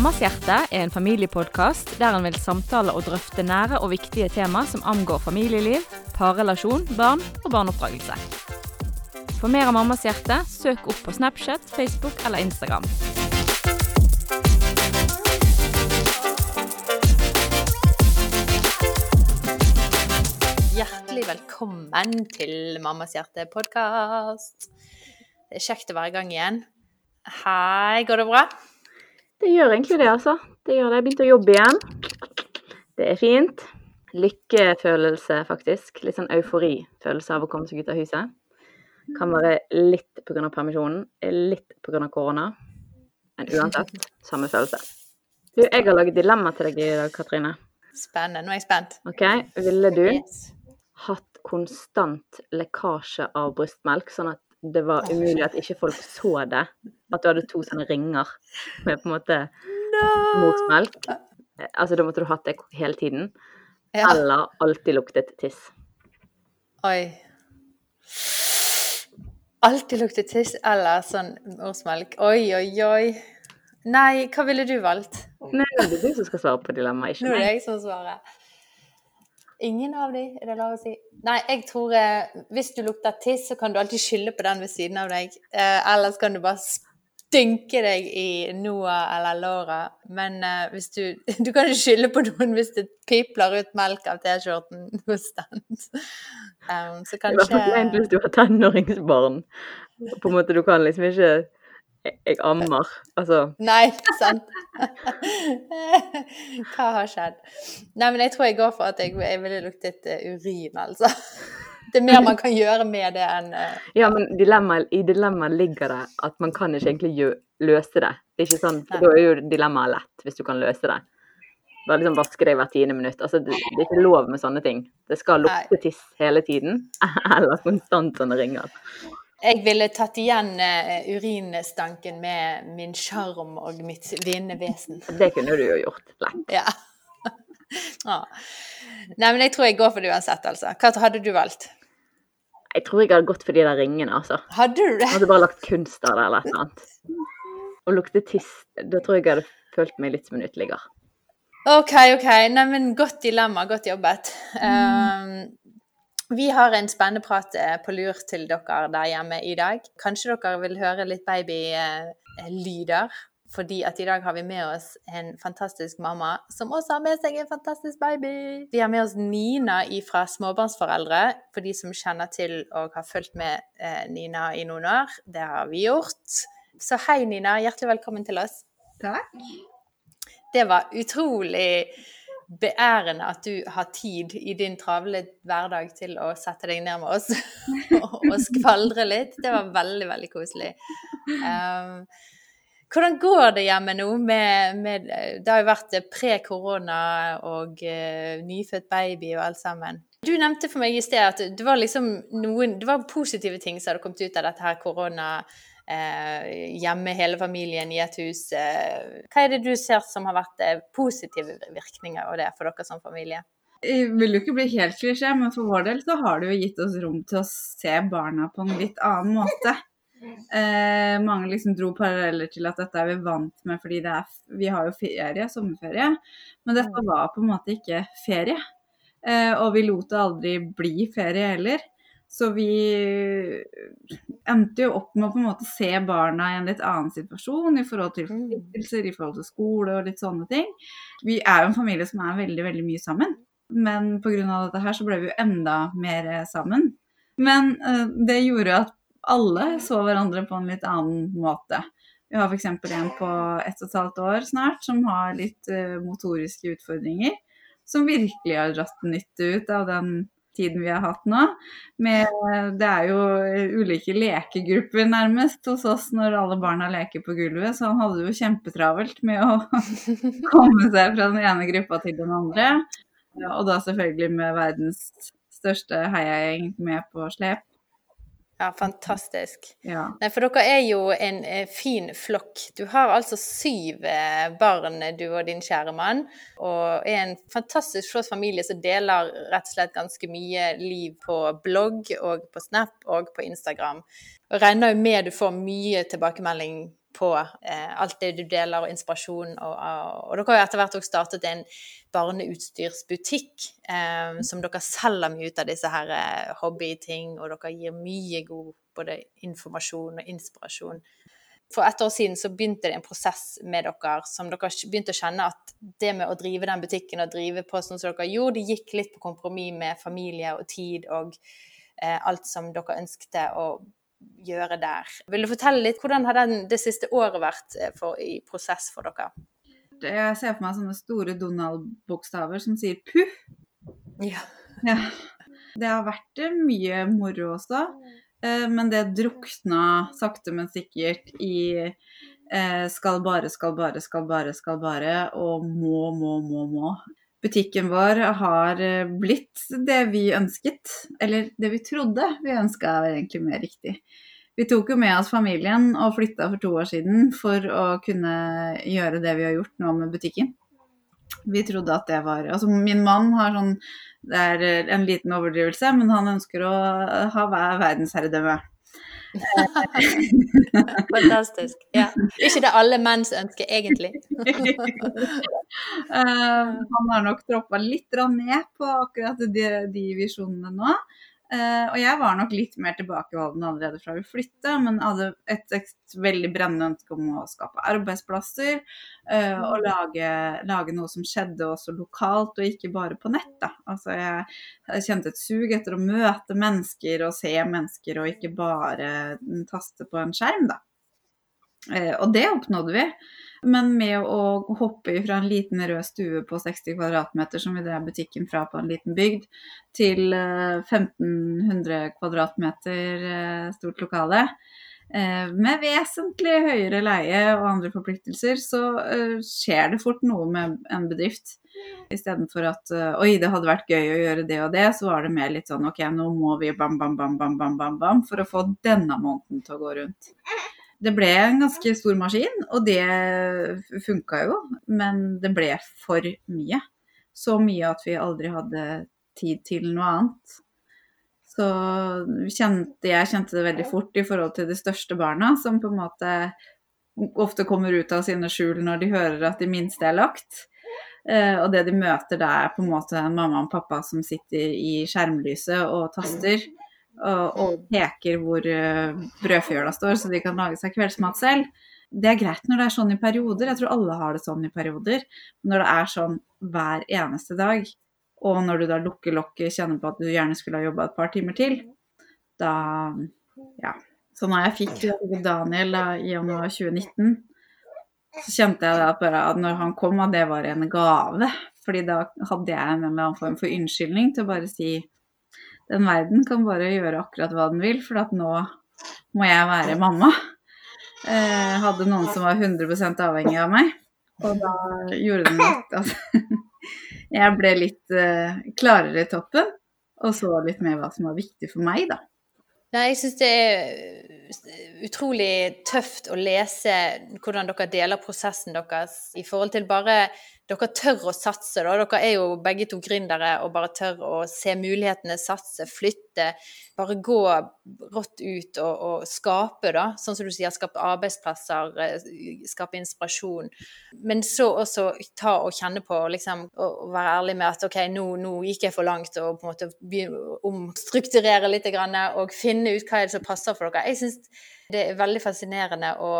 Mammas hjerte er en familiepodkast der en vil samtale og drøfte nære og viktige tema som angår familieliv, parrelasjon, barn og barneoppdragelse. For mer av Mammas hjerte, søk opp på Snapchat, Facebook eller Instagram. Hjertelig velkommen til Mammas hjerte-podkast. Det er kjekt å være i gang igjen. Hei, går det bra? Det gjør egentlig det, altså. Det gjør det. Jeg begynte å jobbe igjen. Det er fint. Lykkefølelse, faktisk. Litt sånn euforifølelse av å komme seg ut av huset. Kan være litt pga. permisjonen, litt pga. korona. Men uansett, samme følelse. Du, jeg har laget dilemma til deg i dag, Katrine. Spennende. Nå er jeg spent. OK? Ville du Yes. hatt konstant lekkasje av brystmelk, sånn at det var umulig at ikke folk så det? At du hadde to sånne ringer med på en måte morsmelk? Altså, da måtte du hatt det hele tiden. Ja. Eller alltid luktet tiss. Oi. Alltid luktet tiss eller sånn morsmelk. Oi, oi, oi. Nei, hva ville du valgt? Nei, det er du som skal svare på dilemmaet, ikke Nå er det jeg som svarer. Ingen av de, er det lov å si? Nei, jeg tror eh, hvis du lukter tiss, så kan du alltid skylde på den ved siden av deg. Eh, ellers kan du bare stynke deg i Noah eller Laura. Men eh, hvis du Du kan ikke skylde på noen hvis det pipler ut melk av T-skjorten hos den. Um, så er i hvert fall hvis du har tenåringsbarn. På en måte, du kan liksom ikke Jeg, ammer. Altså Nei, sant. Hva har skjedd? Nei, men jeg tror jeg går for at jeg, jeg ville luktet eh, urin, altså. Det er mer man kan gjøre med det enn eh, Ja, men dilemma, i dilemmaet ligger det at man kan ikke egentlig løse det. Det er ikke sånn, for Da er jo dilemmaet lett, hvis du kan løse det. Bare liksom vaske deg hvert tiende minutt. Altså, det, det er ikke lov med sånne ting. Det skal lukte tiss hele tiden, eller konstant sånne ringer. Jeg ville tatt igjen eh, urinstanken med min sjarm og mitt vinnende vesen. Det kunne du jo gjort lett. Ja. ah. Nei, men jeg tror jeg går for det uansett, altså. Hva hadde du valgt? Jeg tror jeg hadde gått for de der ringene, altså. Hadde du det? Jeg hadde bare lagt kunst av det eller et eller annet. Å lukte tiss, da tror jeg jeg hadde følt meg litt som en uteligger. OK, OK. Nei, men godt dilemma. Godt jobbet. Um, vi har en spennende prat eh, på lur til dere der hjemme i dag. Kanskje dere vil høre litt babylyder. Fordi at i dag har vi med oss en fantastisk mamma som også har med seg en fantastisk baby. Vi har med oss Nina fra Småbarnsforeldre, for de som kjenner til og har fulgt med eh, Nina i noen år. Det har vi gjort. Så hei, Nina. Hjertelig velkommen til oss. Takk. Det var utrolig beærende at du har tid i din travle hverdag til å sette deg ned med oss og, skvaldre litt. Det var veldig, veldig koselig. Um, hvordan går det hjemme nå? Med, med, det har jo vært pre-korona og uh, nyfødt baby og alt sammen. Du nevnte for meg i sted at det var liksom noen det var positive ting som hadde kommet ut av dette her korona eh, hjemme hele familien i et hus. Eh, hva er det du ser som har vært eh, positive virkninger av det for dere som familie? Jeg vil jo ikke bli helt klisjé, men for vår del så har det jo gitt oss rom til å se barna på en litt annen måte. Eh, mange liksom dro paralleller til at dette er vi vant med fordi det er, vi har jo ferie, sommerferie. Men dette var på en måte ikke ferie. Eh, og vi lot det aldri bli ferie heller. Så vi endte jo opp med å på en måte se barna i en litt annen situasjon i forhold til forpliktelser, i forhold til skole og litt sånne ting. Vi er jo en familie som er veldig, veldig mye sammen. Men pga. dette her så ble vi jo enda mer sammen. Men eh, det gjorde at alle så hverandre på en litt annen måte. Vi har f.eks. en på ett og et halvt år snart som har litt eh, motoriske utfordringer. Som virkelig har dratt nytte ut av den tiden vi har hatt nå. Med, det er jo ulike lekegrupper nærmest hos oss når alle barna leker på gulvet, så han hadde jo kjempetravelt med å komme seg fra den ene gruppa til den andre. Og da selvfølgelig med verdens største heiagjeng med på slep. Ja, fantastisk. Ja. Nei, for dere er jo en eh, fin flokk. Du har altså syv eh, barn, du og din kjære mann. Og er en fantastisk flott familie som deler rett og slett ganske mye liv på blogg og på Snap og på Instagram. Og regner jo med du får mye tilbakemelding på eh, alt det du deler, og inspirasjon. Og, og, dere har jo etter hvert også startet en barneutstyrsbutikk eh, som dere selger mye ut av disse her eh, hobbyting, og dere gir mye god både informasjon og inspirasjon. For et år siden så begynte det en prosess med dere som dere begynte å kjenne at det med å drive den butikken og drive på sånn som dere gjorde, det gikk litt på kompromiss med familie og tid og eh, alt som dere ønsket å gjøre der. Vil du fortelle litt hvordan har den, det siste året vært eh, for, i prosess for dere? Jeg ser for meg sånne store Donald-bokstaver som sier puh. Ja. ja. Det har vært eh, mye moro også, eh, men det drukna sakte, men sikkert i skal bare, skal bare, skal bare, skal bare, og må, må, må, må. Butikken vår har blitt det vi ønsket, eller det vi trodde vi ønska, er egentlig mer riktig. Vi tok jo med oss familien og flytta for to år siden for å kunne gjøre det vi har gjort nå med butikken. Vi trodde at det var Altså, min mann har sånn Det er en liten overdrivelse, men han ønsker å ha verdensherredømme. Fantastisk. Ja. Ikke det alle menns ønsker, egentlig. uh, han har nok troppa litt ned på akkurat de, de visjonene nå. Uh, og jeg var nok litt mer tilbakeholden allerede fra vi flytta, men hadde et, et, veldig brennende ønske om å skape arbeidsplasser. Uh, og lage, lage, noe som skjedde også lokalt, og ikke bare på nett. Da. Altså jeg, jeg kjente et sug etter å møte mennesker og se mennesker, og ikke bare taste på en skjerm, da. Uh, og det oppnådde vi. Men med å hoppe fra en liten rød stue på 60 kvm, som vi drev butikken fra på en liten bygd, til 1500 kvadratmeter kvm eh, stort lokale, eh, med vesentlig høyere leie og andre forpliktelser, så skjer det fort noe med en bedrift. Istedenfor at oi, det hadde vært gøy å gjøre det og det, så var det mer litt sånn ok, nå må vi bam, bam, bam, bam, bam, bam, bam for å få denne måneden til å gå rundt det ble en ganske stor maskin, og det funka jo. Men det ble for mye. Så mye at vi aldri hadde tid til noe annet. Så kjente, jeg kjente det veldig fort i forhold til de største barna, som på en måte ofte kommer ut av sine skjul når de hører at de minste er lagt. Eh, og det de møter, da er på en måte en mamma og pappa som sitter i skjermlyset og taster og, og peker hvor uh, brødfjøla står, så de kan lage seg kveldsmat selv. Det er greit når det er sånn i perioder, jeg tror alle har det sånn i perioder. Men når det er sånn hver eneste dag, og når du da lukker lokket, kjenner på at du gjerne skulle ha jobba et par timer til, da ja. Så når jeg fikk Daniel da, i januar 2019, så kjente jeg at bare at når han kom, at det var en gave. Fordi da hadde jeg en eller annen form for unnskyldning til å bare si den verden kan bare gjøre akkurat hva den vil, for at nå må jeg være mamma. Eh, hadde noen som var 100% avhengig av meg, og da gjorde den litt altså, jeg ble litt eh, klarere i toppen, og så litt mer hva som var viktig for meg, da. Nei, jeg syns det er utrolig tøft å lese hvordan dere deler prosessen deres i forhold til bare dere tør å satse, da. Dere er jo begge to gründere og bare tør å se mulighetene, satse, flytte. Bare gå rått ut og, og, skape, da. Sånn som du sier, skape arbeidsplasser, eh, skape inspirasjon. Men så også ta og kjenne på, liksom, og være ærlig med at OK, nå, nå gikk jeg for langt, og på en måte omstrukturere litt og finne ut hva er det som passer for dere. Jeg synes det er veldig fascinerende å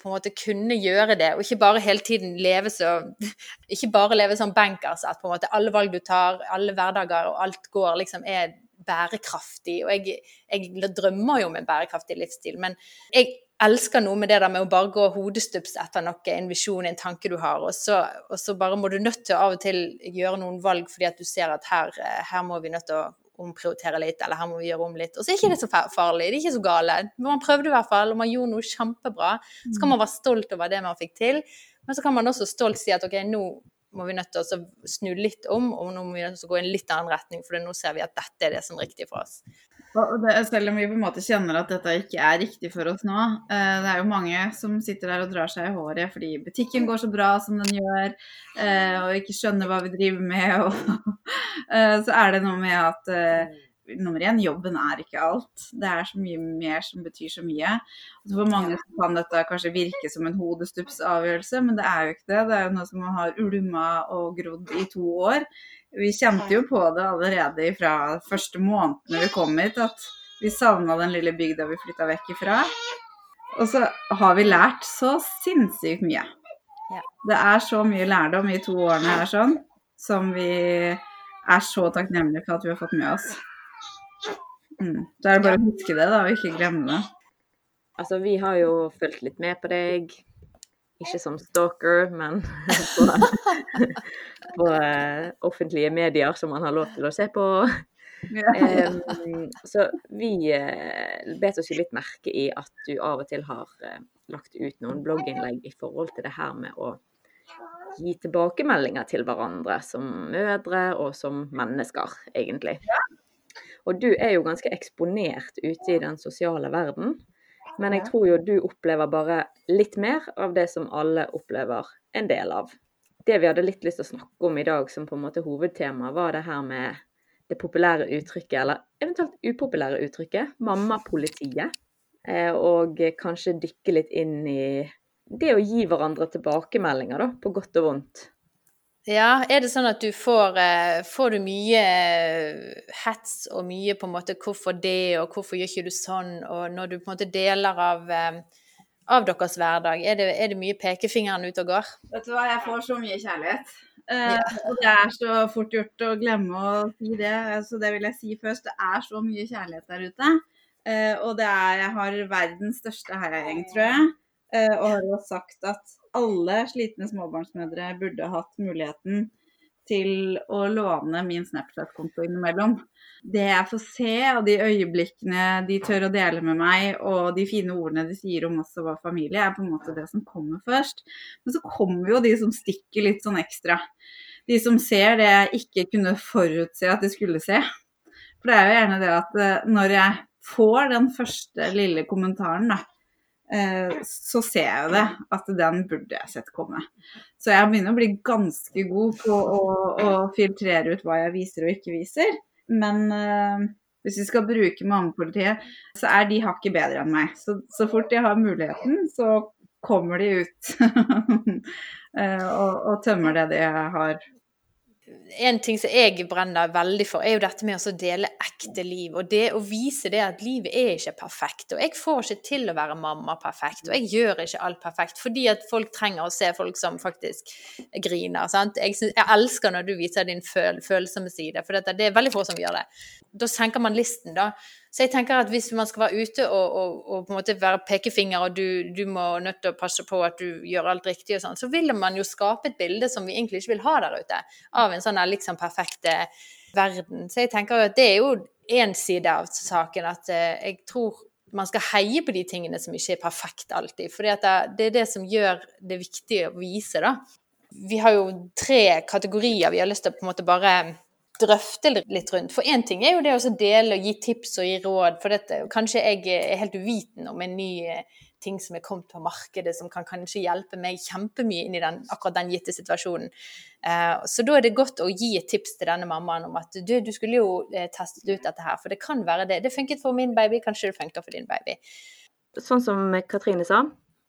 på en måte kunne gjøre det, og ikke bare hele tiden leve så Ikke bare leve som bankers, at på en måte alle valg du tar, alle hverdager og alt går, liksom er bærekraftig. Og jeg, jeg drømmer jo om en bærekraftig livsstil, men jeg elsker noe med det der med å bare gå hodestups etter noe, en visjon, en tanke du har, og så, og så bare må du nødt til å av og til gjøre noen valg fordi at du ser at her, her må vi nødt til å omprioritere litt, eller her må vi gjøre om litt. Og så er ikke det så farlig, det er ikke så gale. Man prøvde i hvert fall, og man gjorde noe kjempebra. Så kan man være stolt over det man fikk til, men så kan man også stolt si at ok, nå må vi nødt til å snu litt om, og nå må vi nødt til å gå i en litt annen retning, for nå ser vi at dette er det som er riktig for oss. Det, selv om vi på en måte kjenner at dette ikke er riktig for oss nå. Eh, det er jo mange som sitter der og drar seg i håret fordi butikken går så bra som den gjør, eh, og ikke skjønner hva vi driver med. Og, eh, så er det noe med at nummer én, jobben er ikke alt. Det er så mye mer som betyr så mye. Og for mange kan dette kanskje virke som en hodestupsavgjørelse, men det er jo ikke det. Det er jo noe som har ulma og grodd i to år. Vi kjente jo på det allerede fra første månedene vi kom hit, at vi savna den lille bygda vi flytta vekk ifra. Og så har vi lært så sinnssykt mye. Det er så mye lærdom i to årene her sånn, som vi er så takknemlige for at vi har fått med oss. Mm. Da er det bare å huske det, da, og ikke glemme det. Altså, vi har jo fulgt litt med på deg. Ikke som stalker, men på, på uh, offentlige medier som man har lov til å se på. Ja. Em, så vi uh, bet oss jo litt merke i at du av og til har uh, lagt ut noen blogginnlegg i forhold til det her med å gi tilbakemeldinger til hverandre som mødre og som mennesker, egentlig. Og du er jo ganske eksponert ute i den sosiale verden. Men jeg tror jo du opplever bare litt mer av det som alle opplever en del av. Det vi hadde litt lyst til å snakke om i dag som på en måte hovedtema, var det her med det populære uttrykket, eller eventuelt upopulære uttrykket, mammapolitiet. Eh, Og kanskje dykke litt inn i det å gi hverandre tilbakemeldinger, da, på godt og vondt. Ja, er det sånn at du får, eh, får du mye eh, hets og mye på en måte 'hvorfor det', og 'hvorfor gjør ikke du sånn', og når du på en måte deler av, eh, av deres hverdag, er det, er det mye pekefingeren ute og går? Vet du hva, jeg får så mye kjærlighet. Eh, Ja. Og det er så fort gjort å glemme å si det, så det vil jeg si først. Det er så mye kjærlighet der ute. Eh, og det er, jeg har verdens største heiagjeng, tror jeg. Eh, og har jo sagt at alle slitne småbarnsmødre burde hatt muligheten til å låne min Snapchat-konto innimellom. Det jeg får se, og de øyeblikkene de tør å dele med meg, og de fine ordene de sier om oss og vår familie, er på en måte det som kommer først. Men så kommer jo de som stikker litt sånn ekstra. De som ser det jeg ikke kunne forutse at de skulle se. For det er jo gjerne det at eh, når jeg får den første lille kommentaren, da, så ser jeg jo det, at den burde jeg sett komme. Så jeg begynner å bli ganske god på å, å filtrere ut hva jeg viser og ikke viser. Men eh, hvis vi skal bruke mammapolitiet, så er de hakket bedre enn meg. Så, så fort jeg har muligheten, så kommer de ut eh, og, og tømmer det de har. En ting som jeg brenner veldig for, er jo dette med å dele ekte liv. Og det å vise det at livet er ikke perfekt. Og jeg får ikke til å være mamma perfekt. Og jeg gjør ikke alt perfekt. Fordi at folk trenger å se folk som faktisk griner. Sant? Jeg, synes, jeg elsker når du viser din føl følsomme side, for dette, det er veldig få som gjør det. Da senker man listen, da. Så jeg tenker at hvis man skal være ute og, og, og på en måte være pekefinger, og du, du må nødt til å passe på at du gjør alt riktig og sånn, så vil man jo skape et bilde som vi egentlig ikke vil ha der ute. Av en sånn liksom perfekte verden. Så jeg tenker jo at det er jo én side av saken, at eh, jeg tror man skal heie på de tingene som ikke er perfekt alltid. For det, er det som gjør det viktig å vise, da. Vi har jo tre kategorier vi har lyst til å på en måte bare drøfte litt rundt. For én ting er jo det å dele og gi tips og gi råd. For dette, kanskje jeg er helt uviten om en ny eh, ting som er kommet på markedet som kan kanskje hjelpe meg kjempemye inn i den, akkurat den gitte situasjonen. Eh, så da er det godt å gi et tips til denne mammaen om at du, du skulle jo eh, testet ut dette her. For det kan være det. Det funket for min baby, kanskje det funker for din baby. Sånn som Katrine sa,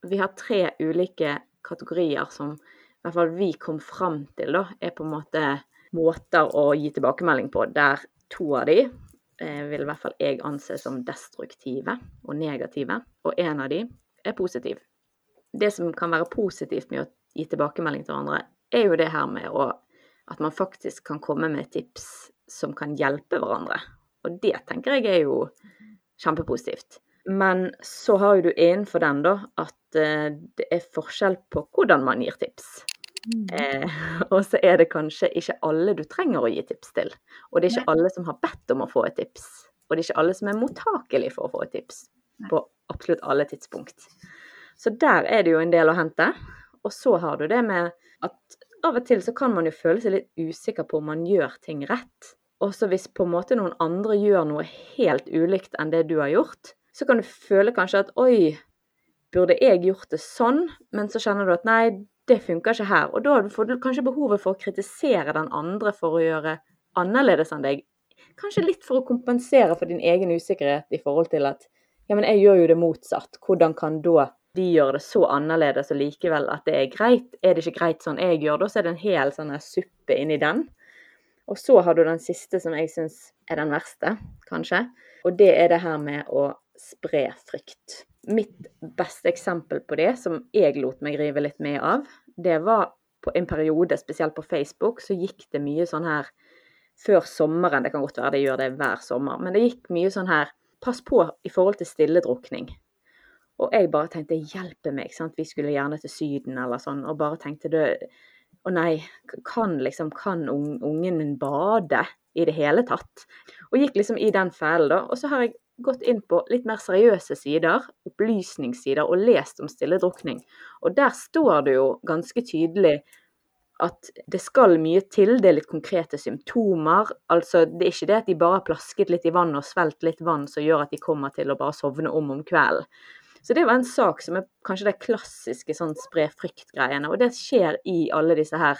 vi har tre ulike kategorier som i hvert fall vi kom fram til, da, er på en måte måter å gi tilbakemelding på, der to av de eh, vil i hvert fall jeg anse som destruktive og negative, og en av de er positiv. Det som kan være positivt med å gi tilbakemelding til hverandre, er jo det her med å, at man faktisk kan komme med tips som kan hjelpe hverandre. Og det tenker jeg er jo kjempepositivt. Men så har jo du innenfor den da at eh, det er forskjell på hvordan man gir tips. Eh, og så er det kanskje ikke alle du trenger å gi tips til. Og det er ikke alle som har bedt om å få et tips. Og det er ikke alle som er mottakelig for å få et tips på absolutt alle tidspunkt. Så der er det jo en del å hente. Og så har du det med at av og til så kan man jo føle seg litt usikker på om man gjør ting rett. Og så hvis på en måte noen andre gjør noe helt ulikt enn det du har gjort, så kan du føle kanskje at oi, burde jeg gjort det sånn? Men så kjenner du at nei, det funker ikke her. Og da får du kanskje behovet for å kritisere den andre for å gjøre annerledes enn deg. kanskje litt for å kompensere for din egen usikkerhet i forhold til at ja, men jeg gjør jo det motsatt. Hvordan kan da de gjøre det så annerledes og likevel at det er greit? Er det ikke greit sånn jeg gjør det, så er det en hel sånn her suppe inni den. Og så har du den siste som jeg syns er den verste, kanskje. Og det er det her med å spre frykt. Mitt beste eksempel på det, som jeg lot meg rive litt med av, det var på en periode, spesielt på Facebook, så gikk det mye sånn her før sommeren. Det kan godt være det gjør det hver sommer, men det gikk mye sånn her Pass på i forhold til stilledrukning. Og jeg bare tenkte hjelpe meg, sant. Vi skulle gjerne til Syden eller sånn, og bare tenkte det Å nei, kan liksom Kan ungen min bade i det hele tatt? Og gikk liksom i den fellen, da. Og så har jeg gått inn på litt mer seriøse sider, opplysningssider, og lest om stilledrukning. Og der står det jo ganske tydelig at det skal mye til. Det er litt konkrete symptomer. Altså, det er ikke det at de bare har plasket litt i vann og svelget litt vann som gjør at de kommer til å bare sovne om om kvelden. Så det var en sak som er kanskje det klassiske sånn spre frykt-greiene. Og det skjer i alle disse her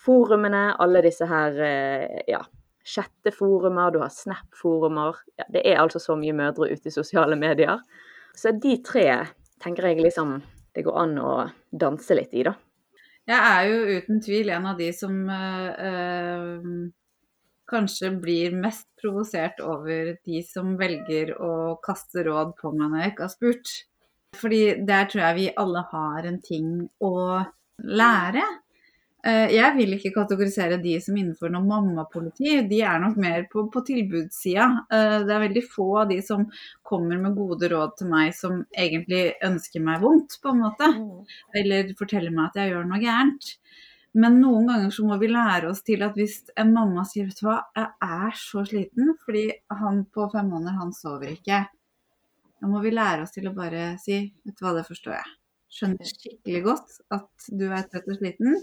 forumene, alle disse her eh, ja, chatteforumer, du har Snap-forumer. Ja, det er altså så mye mødre ute i sosiale medier. Så de tre tenker jeg liksom det går an å danse litt i, da. Jeg er jo uten tvil en av de som øh, kanskje blir mest provosert over de som velger å kaste råd på meg når jeg ikke har spurt. Fordi der tror jeg vi alle har en ting å lære. Eh, jeg vil ikke kategorisere de som innenfor noe mammapoliti. De er nok mer på, på tilbudssida. Eh, det er veldig få av de som kommer med gode råd til meg som egentlig ønsker meg vondt, på en måte. Mm. Eller forteller meg at jeg gjør noe gærent. Men noen ganger så må vi lære oss til at hvis en mamma sier vet du hva, jeg er så sliten fordi han på fem måneder, han sover ikke. Da må vi lære oss til å bare si vet du hva, det forstår jeg. Skjønner skikkelig godt at du er trøtt og sliten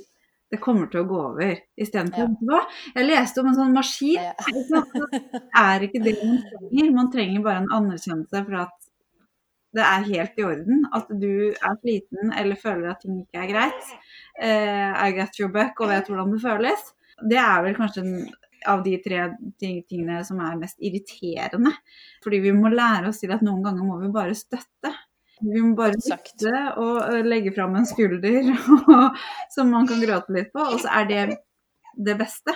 det kommer til å gå over. Istedenfor ja. hva? Jeg leste om en sånn maskin. Ja. Det er ikke det man trenger. Man trenger bare en anerkjennelse for at det er helt i orden. At du er sliten eller føler at ting ikke er greit. Uh, I get your buck og vet hvordan det føles. Det er vel kanskje en av de tre tingene som er mest irriterende. Fordi vi må lære oss til at noen ganger må vi bare støtte. Vi må bare sitte og legge fram en skulder som man kan gråte litt på, og så er det det beste.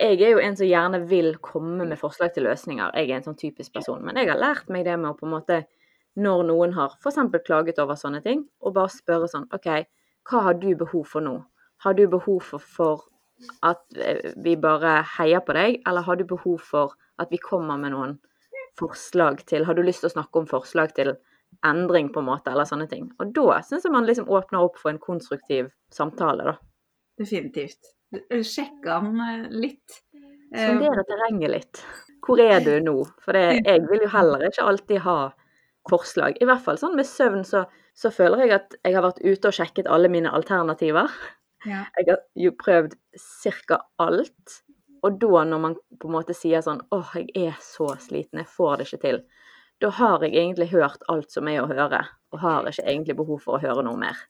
Jeg er jo en som gjerne vil komme med forslag til løsninger. Jeg er en sånn typisk person. Men jeg har lært meg det med å på en måte, når noen har f.eks. klaget over sånne ting, og bare spørre sånn OK, hva har du behov for nå? Har du behov for, for at eh, vi bare heier på deg, eller har du behov for at vi kommer med noen forslag til Har du lyst til å snakke om forslag til endring, på en måte, eller sånne ting. Og da syns jeg man liksom åpner opp for en konstruktiv samtale, da. Definitivt. Sjekke han eh, litt. Sondere terrenget litt. Hvor er du nå? For det, jeg vil jo heller ikke alltid ha forslag. I hvert fall sånn med søvn, så, så føler jeg at jeg har vært ute og sjekket alle mine alternativer. Ja. Jeg har jo prøvd ca. alt. Og da når man på en måte sier sånn åh, jeg er så sliten, jeg får det ikke til da har jeg egentlig hørt alt som er å høre, og har ikke egentlig behov for å høre noe mer.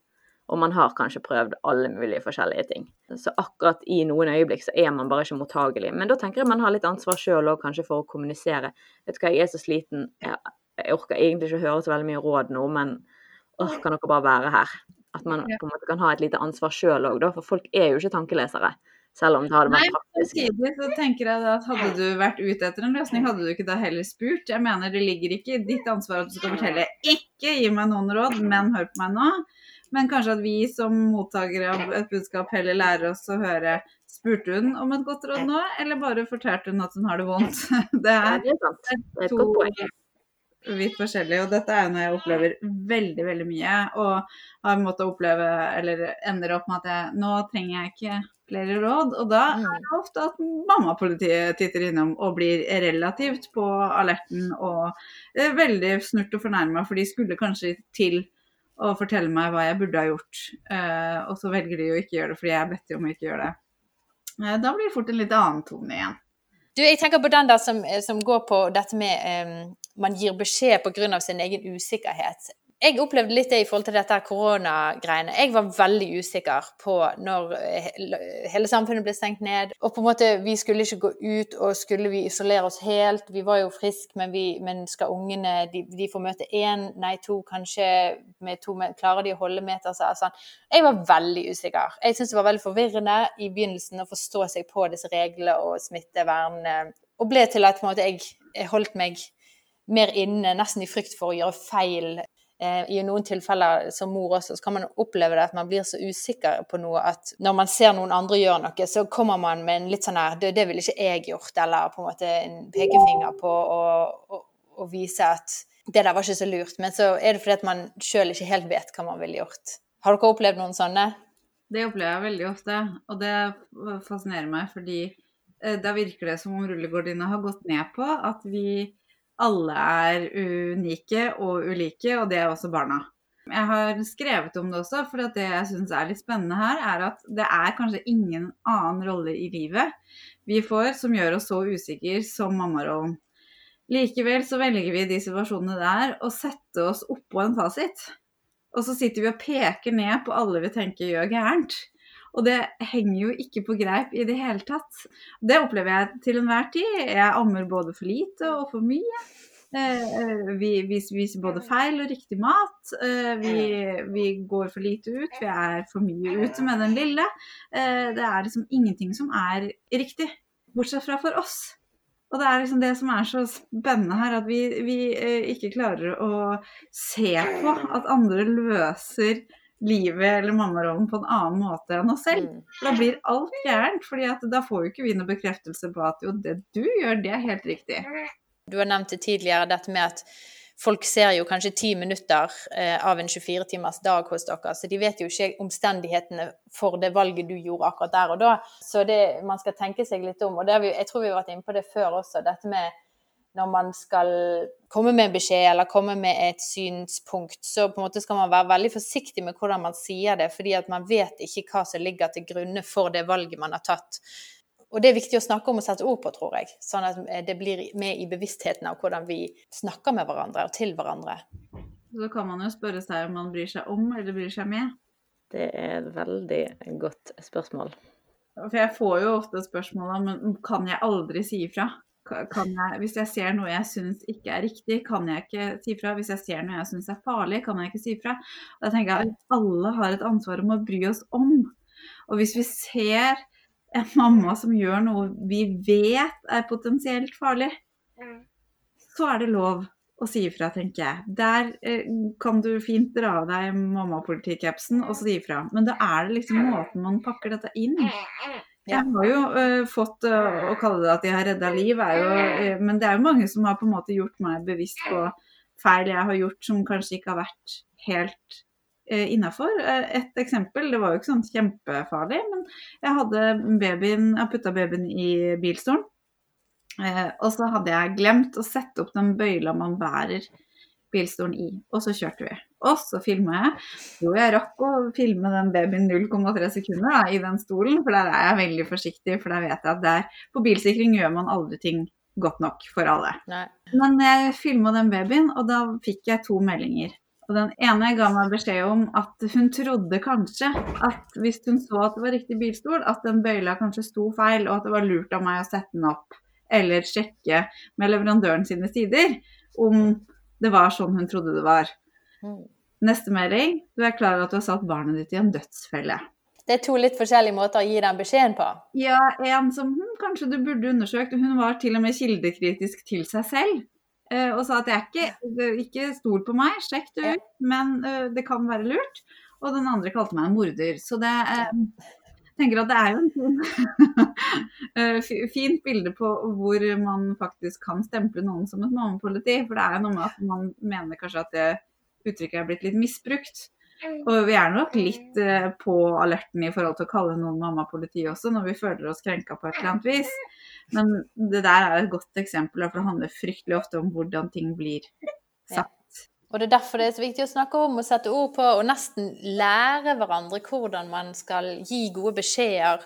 Og man har kanskje prøvd alle mulige forskjellige ting. Så akkurat i noen øyeblikk så er man bare ikke mottagelig. Men da tenker jeg man har litt ansvar sjøl òg, kanskje for å kommunisere. Vet du hva, jeg er så sliten, jeg, jeg orker egentlig ikke å høre så veldig mye råd nå, men åh, kan dere bare være her? At man på en måte kan ha et lite ansvar sjøl òg, da. For folk er jo ikke tankelesere. Selv om det hadde vært praktisk. Nei, så tenker jeg at Hadde du vært ute etter en løsning, hadde du ikke da heller spurt? Jeg mener det ligger ikke i ditt ansvar at du skal fortelle 'ikke gi meg noen råd, men hør på meg nå'. Men kanskje at vi som mottakere av et budskap heller lærer oss å høre Spurte hun om et godt råd nå, eller bare fortalte hun at hun har det vondt? Det er, det er to vidt forskjellig. Og dette er jo noe jeg opplever veldig, veldig mye. Og har måttet oppleve, eller ender opp med at jeg nå trenger jeg ikke flere råd. Og da er det mm. ofte at mammapolitiet titter innom og blir relativt på alerten og er veldig snurt og fornærma, for de skulle kanskje til å fortelle meg hva jeg burde ha gjort. Eh, og så velger de å ikke gjøre det fordi jeg er bedt om å ikke gjøre det. Eh, da blir det fort en litt annen tone igjen. Du, jeg tenker på den der som, som går på dette med um, man gir beskjed pga. sin egen usikkerhet. jeg opplevde litt det i forhold til dette koronagreiene. Jeg var veldig usikker på når hele samfunnet ble stengt ned. Og på en måte, vi skulle ikke gå ut, og skulle vi isolere oss helt? Vi var jo friske, men, men skal ungene de, de får møte én, nei to, kanskje med to Klarer de å holde meter? Så, sånn. Jeg var veldig usikker. Jeg syntes det var veldig forvirrende i begynnelsen å forstå seg på disse reglene og smittevern, eh, og ble til at måte, jeg holdt meg mer inne, nesten i frykt for å gjøre feil. Eh, I noen tilfeller som mor også, så kan man oppleve det at man blir så usikker på noe at når man ser noen andre gjøre noe, så kommer man med en litt sånn her Det, det ville ikke jeg gjort, eller på en måte en pekefinger på å, vise at det der var ikke så lurt. Men så er det fordi at man sjøl ikke helt vet hva man ville gjort. Har dere opplevd noen sånne? Det opplever jeg veldig ofte, og det fascinerer meg fordi eh, da virker det som om rullegardina har gått ned på at vi alle er unike og ulike, og det er også barna. Jeg har skrevet om det også, for det jeg syns er litt spennende her, er at det er kanskje ingen annen rolle i livet vi får som gjør oss så usikre som mammarollen. Likevel så velger vi de situasjonene der å sette oss oppå en fasit. Og så sitter vi og peker ned på alle vi tenker gjør gærent. Og det henger jo ikke på greip i det hele tatt. Det opplever jeg til enhver tid. Jeg ammer både for lite og for mye. Eh, vi, vi spiser både feil og riktig mat. Eh, vi, vi, går for lite ut. Vi er for mye ute med den lille. Eh, det er liksom ingenting som er riktig, bortsett fra for oss. Og det er liksom det som er så spennende her, at vi, vi ikke klarer å se på at andre løser livet eller mammarollen på en annen måte enn oss selv. For da blir alt gærent. fordi da får jo ikke vi noen bekreftelse på at jo, det du gjør, det er helt riktig. Du har nevnt det tidligere, dette med at folk ser jo kanskje ti minutter eh, av en 24 timers dag hos dere, så de vet jo ikke omstendighetene for det valget du gjorde akkurat der og da. Så det, man skal tenke seg litt om. Og vi, jeg tror vi har vært inne på det før også, dette med når man skal komme med en beskjed eller komme med et synspunkt, så på en måte skal man være veldig forsiktig med hvordan man sier det, fordi at man vet ikke hva som ligger til grunne for det valget man har tatt. Og det er viktig å snakke om og sette ord på, tror jeg. Sånn at det blir med i bevisstheten av hvordan vi snakker med hverandre og til hverandre. Så kan man jo spørre seg om man bryr seg om eller bryr seg med. Det er et veldig godt spørsmål. For jeg får jo ofte spørsmål om kan jeg aldri si ifra? Jeg, hvis jeg ser noe jeg syns ikke er riktig, kan jeg ikke si fra. Hvis jeg ser noe jeg syns er farlig, kan jeg ikke si fra. Da tenker jeg at alle har et ansvar om å bry oss om. Og hvis vi ser en mamma som gjør noe vi vet er potensielt farlig, så er det lov å si ifra, tenker jeg. Der eh, kan du fint dra av deg mammapolitikapsen og si ifra. Men da er det liksom måten man pakker dette inn. Jeg har jo uh, fått uh, å kalle det at jeg har redda liv, jo, uh, men det er jo mange som har på en måte gjort meg bevisst på feil jeg har gjort som kanskje ikke har vært helt uh, innafor. et eksempel, det var jo ikke sånn kjempefarlig, men jeg hadde babyen, jeg putta babyen i bilstolen. og så hadde jeg glemt å sette opp den bøyla man bærer bilstolen i, og så kjørte vi. Og så filma jeg. Jo, jeg rakk å filme den babyen 0,3 sekunder da, i den stolen, for der er jeg veldig forsiktig. For der vet jeg at der, på bilsikring gjør man aldri ting godt nok for alle. Nei. Men jeg filma den babyen, og da fikk jeg to meldinger. Og den ene ga meg beskjed om at hun trodde kanskje at hvis hun så at det var riktig bilstol, at den bøyla kanskje sto feil, og at det var lurt av meg å sette den opp. Eller sjekke med leverandøren sine sider om det var sånn hun trodde det var. Neste melding. Du er klar over at du har satt barnet ditt i en dødsfelle. Det er to litt forskjellige måter å gi den beskjeden på. Ja, en som hm, kanskje du burde undersøkt. Hun var til og med kildekritisk til seg selv. Eh, og sa at jeg er ikke, ikke stol på meg, sjekk det ut, men uh, det kan være lurt. Og den andre kalte meg en morder. Så det eh, tenker at det er jo en fin, fint bilde på hvor man faktisk kan stemple noen som et mammapoliti. For det er jo noe med at man mener kanskje at det uttrykket er blitt litt misbrukt. Og vi er nok litt eh, på alerten i forhold til å kalle noen mammapoliti også, når vi føler oss krenka på et eller annet vis. Men det der er et godt eksempel, for det handler fryktelig ofte om hvordan ting blir sagt. Og det er derfor det er så viktig å snakke om og sette ord på, og nesten lære hverandre hvordan man skal gi gode beskjeder.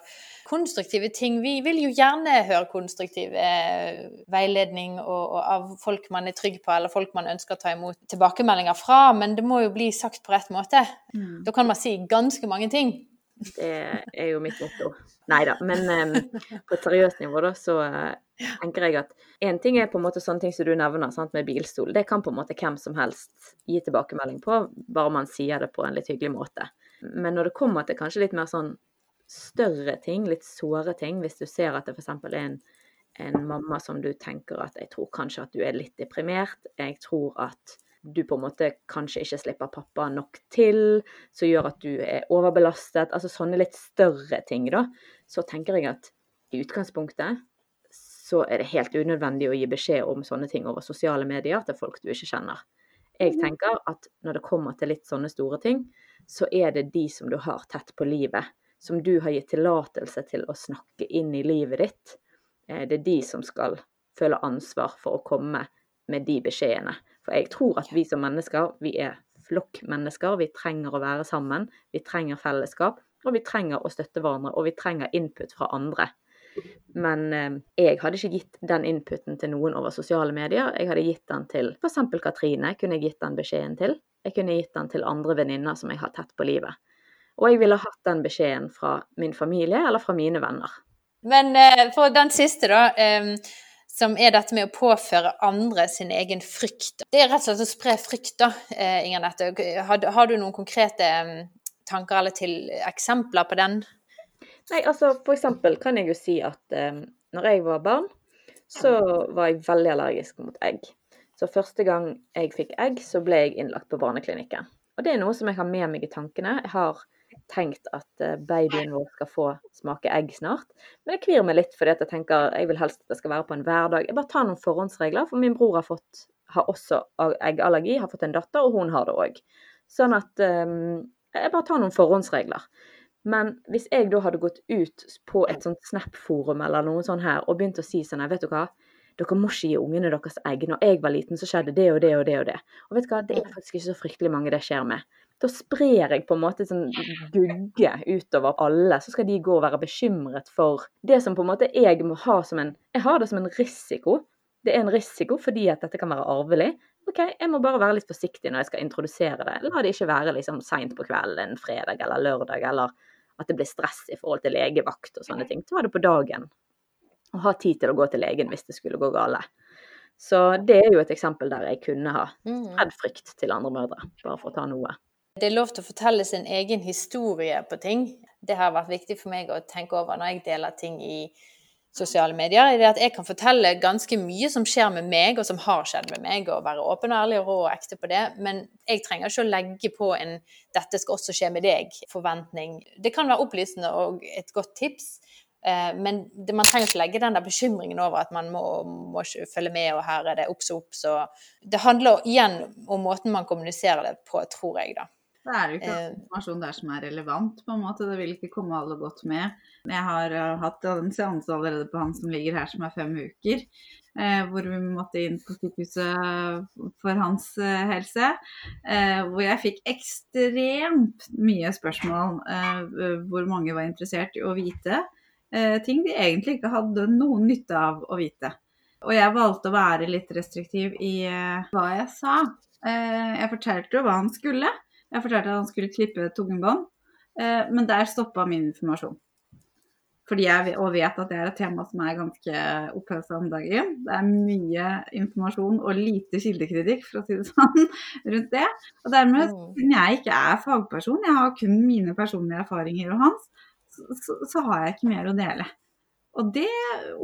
Konstruktive ting. Vi vil jo gjerne høre konstruktiv eh, veiledning og, og av folk man er trygg på, eller folk man ønsker å ta imot tilbakemeldinger fra, men det må jo bli sagt på rett måte. Mm. Da kan man si ganske mange ting. Det er jo mitt motto. Nei da. Men um, på et seriøst nivå, da, så uh, tenker jeg at en ting er på en måte sånne ting som du nevner, sant, med bilstol. Det kan på en måte hvem som helst gi tilbakemelding på, bare man sier det på en litt hyggelig måte. Men når det kommer til kanskje litt mer sånn større ting, litt såre ting, hvis du ser at det f.eks. er en, en mamma som du tenker at jeg tror kanskje at du er litt deprimert, jeg tror at du på en måte kanskje ikke slipper pappa nok til, som gjør at du er overbelastet. Altså sånne litt større ting, da. Så tenker jeg at i utgangspunktet så er det helt unødvendig å gi beskjed om sånne ting over sosiale medier til folk du ikke kjenner. Jeg tenker at når det kommer til litt sånne store ting, så er det de som du har tett på livet, som du har gitt tillatelse til å snakke inn i livet ditt, eh, det er de som skal føle ansvar for å komme med de beskjedene. For jeg tror at vi som mennesker, vi er flokkmennesker. Vi trenger å være sammen. Vi trenger fellesskap. Og vi trenger å støtte hverandre. Og vi trenger input fra andre. Men eh, jeg hadde ikke gitt den inputen til noen over sosiale medier. Jeg hadde gitt den til f.eks. Katrine. Kunne jeg gitt den beskjeden til. Jeg kunne gitt den til andre venninner som jeg har tett på livet. Og jeg ville hatt den beskjeden fra min familie eller fra mine venner. Men eh, for den siste, da. Eh, som er dette med å påføre andre sin egen frykt. Det er rett og slett å spre frykt, da, eh, Inger Nette. Har, har, du noen konkrete mm, tanker eller til eksempler på den? Nei, altså for eksempel kan jeg jo si at eh, når jeg var barn, så var jeg veldig allergisk mot egg. Så første gang jeg fikk egg, så ble jeg innlagt på barneklinikken. Og det er noe som jeg har med meg i tankene. Jeg har tenkt at eh, babyen vår skal få smake egg snart. Men jeg kvir meg litt, fordi jeg tenker jeg vil helst at det skal være på en hverdag. Jeg bare tar noen forhåndsregler, for min bror har, fått, har også eggallergi, har fått en datter, og hun har det òg. Sånn at um, jeg bare tar noen forhåndsregler. Men hvis jeg da hadde gått ut på et sånt Snap-forum eller noe sånt her og begynt å si sånn Vet du hva, dere må ikke gi ungene deres egg. Når jeg var liten, så skjedde det og det og det og det. Og vet du hva, det er faktisk ikke så fryktelig mange det skjer med da sprer jeg på en måte sånn gugge utover alle. Så skal de gå og være bekymret for det som på en måte jeg må ha som en Jeg har det som en risiko. Det er en risiko fordi at dette kan være arvelig. OK, jeg må bare være litt forsiktig når jeg skal introdusere det. La det ikke være liksom seint på kvelden en fredag eller lørdag, eller at det blir stress i forhold til legevakt og sånne ting. Ta det på dagen. Og ha tid til å gå til legen hvis det skulle gå gale. Så det er jo et eksempel der jeg kunne ha Mm. spredd frykt til andre mødre, bare for å ta noe. Det er lov til å fortelle sin egen historie på ting. Det har vært viktig for meg å tenke over når jeg deler ting i sosiale medier. er at Jeg kan fortelle ganske mye som skjer med meg, og som har skjedd med meg, og være åpen og ærlig og rå og ekte på det. Men jeg trenger ikke å legge på en 'dette skal også skje med deg'-forventning. Det kan være opplysende og et godt tips. Eh, men man trenger ikke legge den der bekymringen over at man må, må følge med, og her er det obs obs. Det handler igjen om måten man kommuniserer det på, tror jeg, da. Så er det jo ikke Eh. informasjon der som er relevant, på en måte. Det vil ikke komme alle godt med. Jeg har uh, hatt en seanse allerede på han som ligger her, som er fem uker. eh, hvor vi måtte inn på sykehuset for hans eh, helse. eh, hvor jeg fikk ekstremt mye spørsmål eh, hvor mange var interessert i å vite eh, ting de egentlig ikke hadde noen nytte av å vite. Og jeg valgte å være litt restriktiv i eh, hva jeg sa. Eh, jeg fortalte jo hva han skulle. Jeg fortalte at han skulle klippe tungebånd, eh, men der stoppa min informasjon. Fordi jeg og vet at det er et tema som er ganske opphøsa om dagen. Det er mye informasjon og lite kildekritikk, for å si det sånn, rundt det. Og dermed, siden jeg ikke er fagperson, jeg har kun mine personlige erfaringer og hans, så, så, så har jeg ikke mer å dele. Og det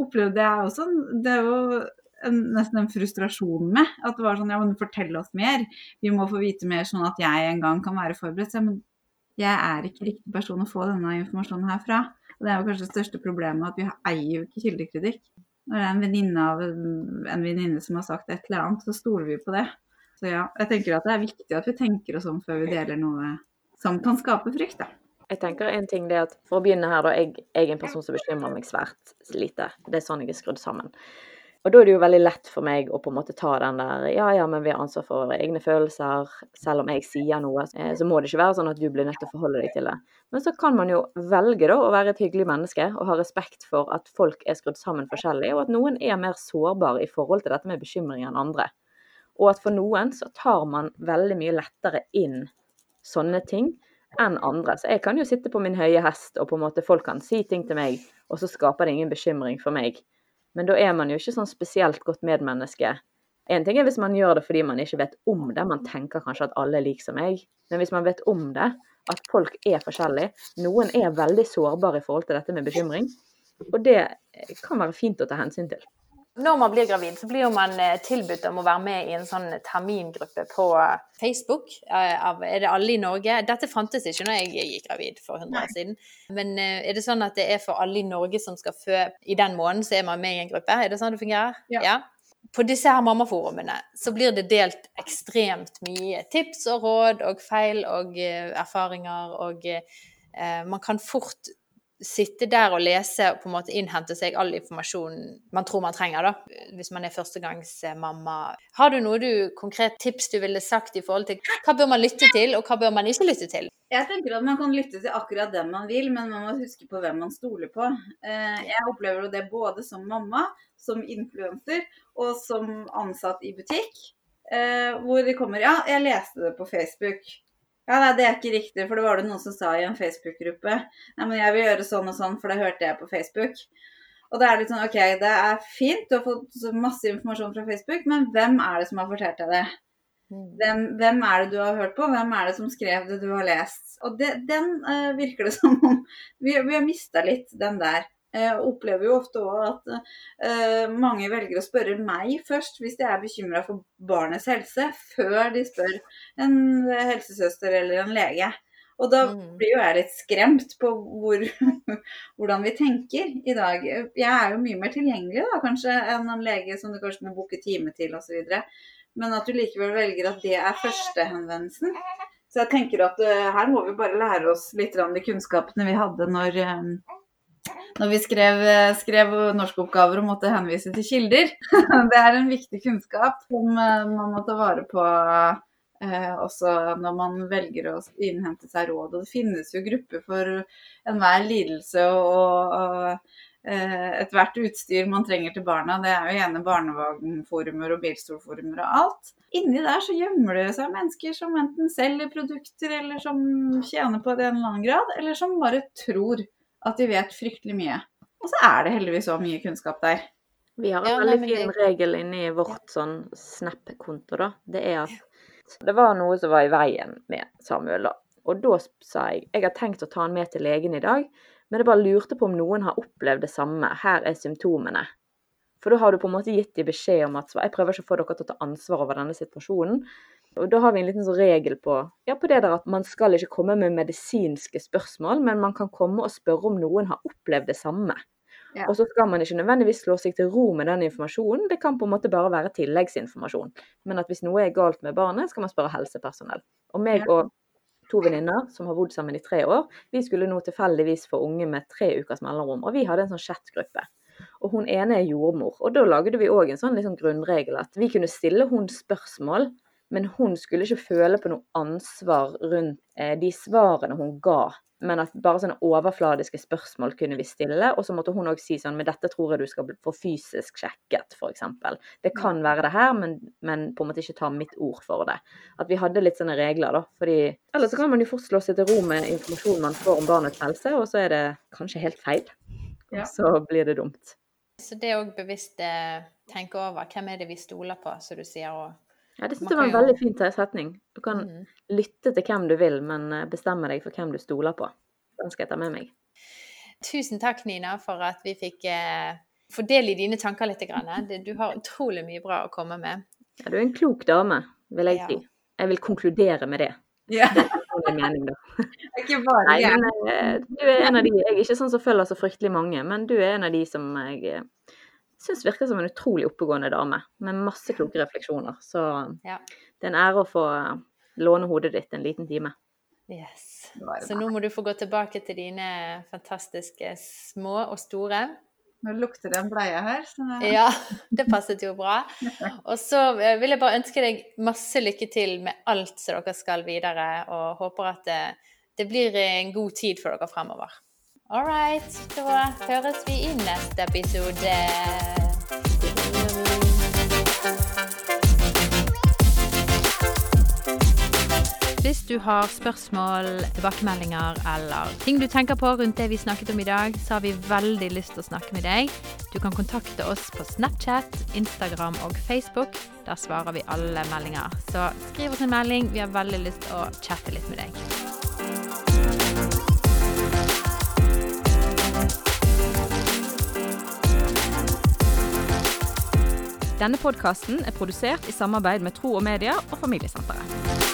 opplevde jeg også. Det er jo en, nesten en frustrasjon med. At det var sånn Ja, men fortell oss mer. Vi må få vite mer, sånn at jeg en gang kan være forberedt. Men jeg er ikke riktig person å få denne informasjonen herfra. Og det er jo kanskje det største problemet, at vi eier jo ikke kildekritikk. Når det er en venninne av en en venninne som har sagt et eller annet, så stoler vi på det. Så ja, jeg tenker at det er viktig at vi tenker oss om før vi deler noe som kan skape frykt, da. Jeg tenker en ting det at For å begynne her, da. Jeg, jeg er en person som bekymrer meg svært lite. Det er sånn jeg er skrudd sammen. Og da er det jo veldig lett for meg å på en måte ta den der ja ja, men vi har ansvar for våre egne følelser. Selv om jeg sier noe, eh, så må det ikke være sånn at du blir nødt til å forholde deg til det. Men så kan man jo velge da å være et hyggelig menneske og ha respekt for at folk er skrudd sammen forskjellig, og at noen er mer sårbare i forhold til dette med bekymring enn andre. Og at for noen så tar man veldig mye lettere inn sånne ting enn andre. Så jeg kan jo sitte på min høye hest, og på en måte folk kan si ting til meg, og så skaper det ingen bekymring for meg. Men da er man jo ikke sånn spesielt godt medmenneske. En ting er hvis man gjør det fordi man ikke vet om det, man tenker kanskje at alle er like som meg. Men hvis man vet om det, at folk er forskjellige, noen er veldig sårbare i forhold til dette med bekymring, og det kan være fint å ta hensyn til. Når man blir gravid, så blir man eh, tilbudt om å være med i en sånn termingruppe på Facebook eh, av Er det alle i Norge? Dette fantes ikke når jeg gikk gravid for 100 år siden. Men eh, er det sånn at det er for alle i Norge som skal fø i den måneden, så er man med i en gruppe? Er det sånn det fungerer? Ja. ja? På disse her mammaforumene så blir det delt ekstremt mye tips og råd og feil og erfaringer, og eh, man kan fort sitte der og lese og på en måte innhente seg all informasjonen man tror man trenger, da, hvis man er førstegangsmamma. Har du noe du, konkret tips du ville sagt i forhold til hva bør man lytte til, og hva bør man ikke lytte til? Jeg tenker at man kan lytte til akkurat den man vil, men man må huske på hvem man stoler på. Eh, jeg opplever jo det både som mamma, som influenser og som ansatt i butikk. Eh, hvor det kommer Ja, jeg leste det på Facebook. Ja, nei, det er ikke riktig, for det var det noen som sa i en Facebook-gruppe. Nei, men jeg vil gjøre sånn og sånn, for det hørte jeg på Facebook. Og da er det litt sånn, OK, det er fint, du har fått masse informasjon fra Facebook, men hvem er det som har fortalt deg det? Hvem, hvem er det du har hørt på? Hvem er det som skrev det du har lest? Og det, den uh, virker det som om vi, vi har mista litt, den der. Jeg opplever jo ofte òg at uh, mange velger å spørre meg først hvis de er bekymra for barnets helse, før de spør en helsesøster eller en lege. Og da Mm. blir jo jeg litt skremt på hvor, hvordan vi tenker i dag. Jeg er jo mye mer tilgjengelig da, kanskje enn en lege som du kanskje må booke time til osv. Men at du likevel velger at det er førstehenvendelsen. Så jeg tenker at uh, her må vi bare lære oss litt de kunnskapene vi hadde når når vi skrev, skrev norskoppgaver og måtte henvise til kilder. Det er en viktig kunnskap som eh, man må ta vare på eh, også når man velger å innhente seg råd. Og det finnes jo grupper for enhver lidelse og, og eh, ethvert utstyr man trenger til barna. Det er jo gjerne barnevognforumer og bilstolforumer og alt. Inni der så gjemmer det seg mennesker som enten selger produkter, eller som tjener på det en eller annen grad, eller som bare tror at de vet fryktelig mye. Og så er det heldigvis så mye kunnskap der. Vi har en Ja, veldig fin det- regel inni vårt sånn Snap-konto, da. Det er at det var noe som var i veien med Samuel, da. Og da sa jeg jeg har tenkt å ta han med til legen i dag, men jeg bare lurte på om noen har opplevd det samme. Her er symptomene. For da har du på en måte gitt dem beskjed om at jeg prøver ikke å få dere til å ta ansvar over denne situasjonen. Og da har vi en liten sånn regel på, ja, på det der at man skal ikke komme med medisinske spørsmål, men man kan komme og spørre om noen har opplevd det samme. Ja. Og så skal man ikke nødvendigvis slå seg til ro med den informasjonen, det kan på en måte bare være tilleggsinformasjon. Men at hvis noe er galt med barnet, skal man spørre helsepersonell. Og meg og to venninner som har bodd sammen i tre år, vi skulle nå tilfeldigvis få unge med tre ukers mellomrom, og vi hadde en sånn chatgruppe. Og hun ene er jordmor, og da lagde vi òg en sånn liksom grunnregel at vi kunne stille hun spørsmål, men hun skulle ikke føle på noe ansvar rundt eh, de svarene hun ga. Men at bare sånne overfladiske spørsmål kunne vi stille. Og så måtte hun òg si sånn Men dette tror jeg du skal få fysisk sjekket, f.eks. Det kan være det her, men, men på en måte ikke ta mitt ord for det. At vi hadde litt sånne regler, da. Fordi ellers så kan man jo fort slå seg til ro med informasjon man får om barnets helse, og så er det kanskje helt feil. Ja. så blir det dumt. Så det òg bevisst eh, tenke over hvem er det vi stoler på, som du sier. Og, Ja, det syns jeg var en veldig fin setning. Du kan mm. lytte til hvem du vil, men eh, bestemme deg for hvem du stoler på. Den skal jeg ta med meg. Tusen takk, Nina, for at vi fikk eh, i dine tanker litt. Grann. Du har utrolig mye bra å komme med. Ja, du er en klok dame, vil jeg Ja. si. Jeg vil konkludere med det. Ja, Det er min mening, da. ikke bare Nei, men eh, du er en av de Jeg er ikke sånn som følger så fryktelig mange, men du er en av de som jeg eh, syns virker som en utrolig oppegående dame, med masse kloke refleksjoner. Så Ja. det er en ære å få eh, låne hodet ditt en liten time. Yes. Så nå må du få gå tilbake til dine fantastiske små og store. Nå lukter det en bleie her. Så. Ja, det passet jo bra. Og så eh, vil jeg bare ønske deg masse lykke til med alt som dere skal videre, og håper at det, det blir en god tid for dere fremover. All right, da høres vi i neste episode. Hvis du har spørsmål, tilbakemeldinger eller ting du tenker på rundt det vi snakket om i dag, så har vi veldig lyst til å snakke med deg. Du kan kontakte oss på Snapchat, Instagram og Facebook. Der svarer vi alle meldinger. Så skriv oss en melding. Vi har veldig lyst til å chatte litt med deg. Denne podkasten er produsert i samarbeid med Tro og Media og Familiesenteret.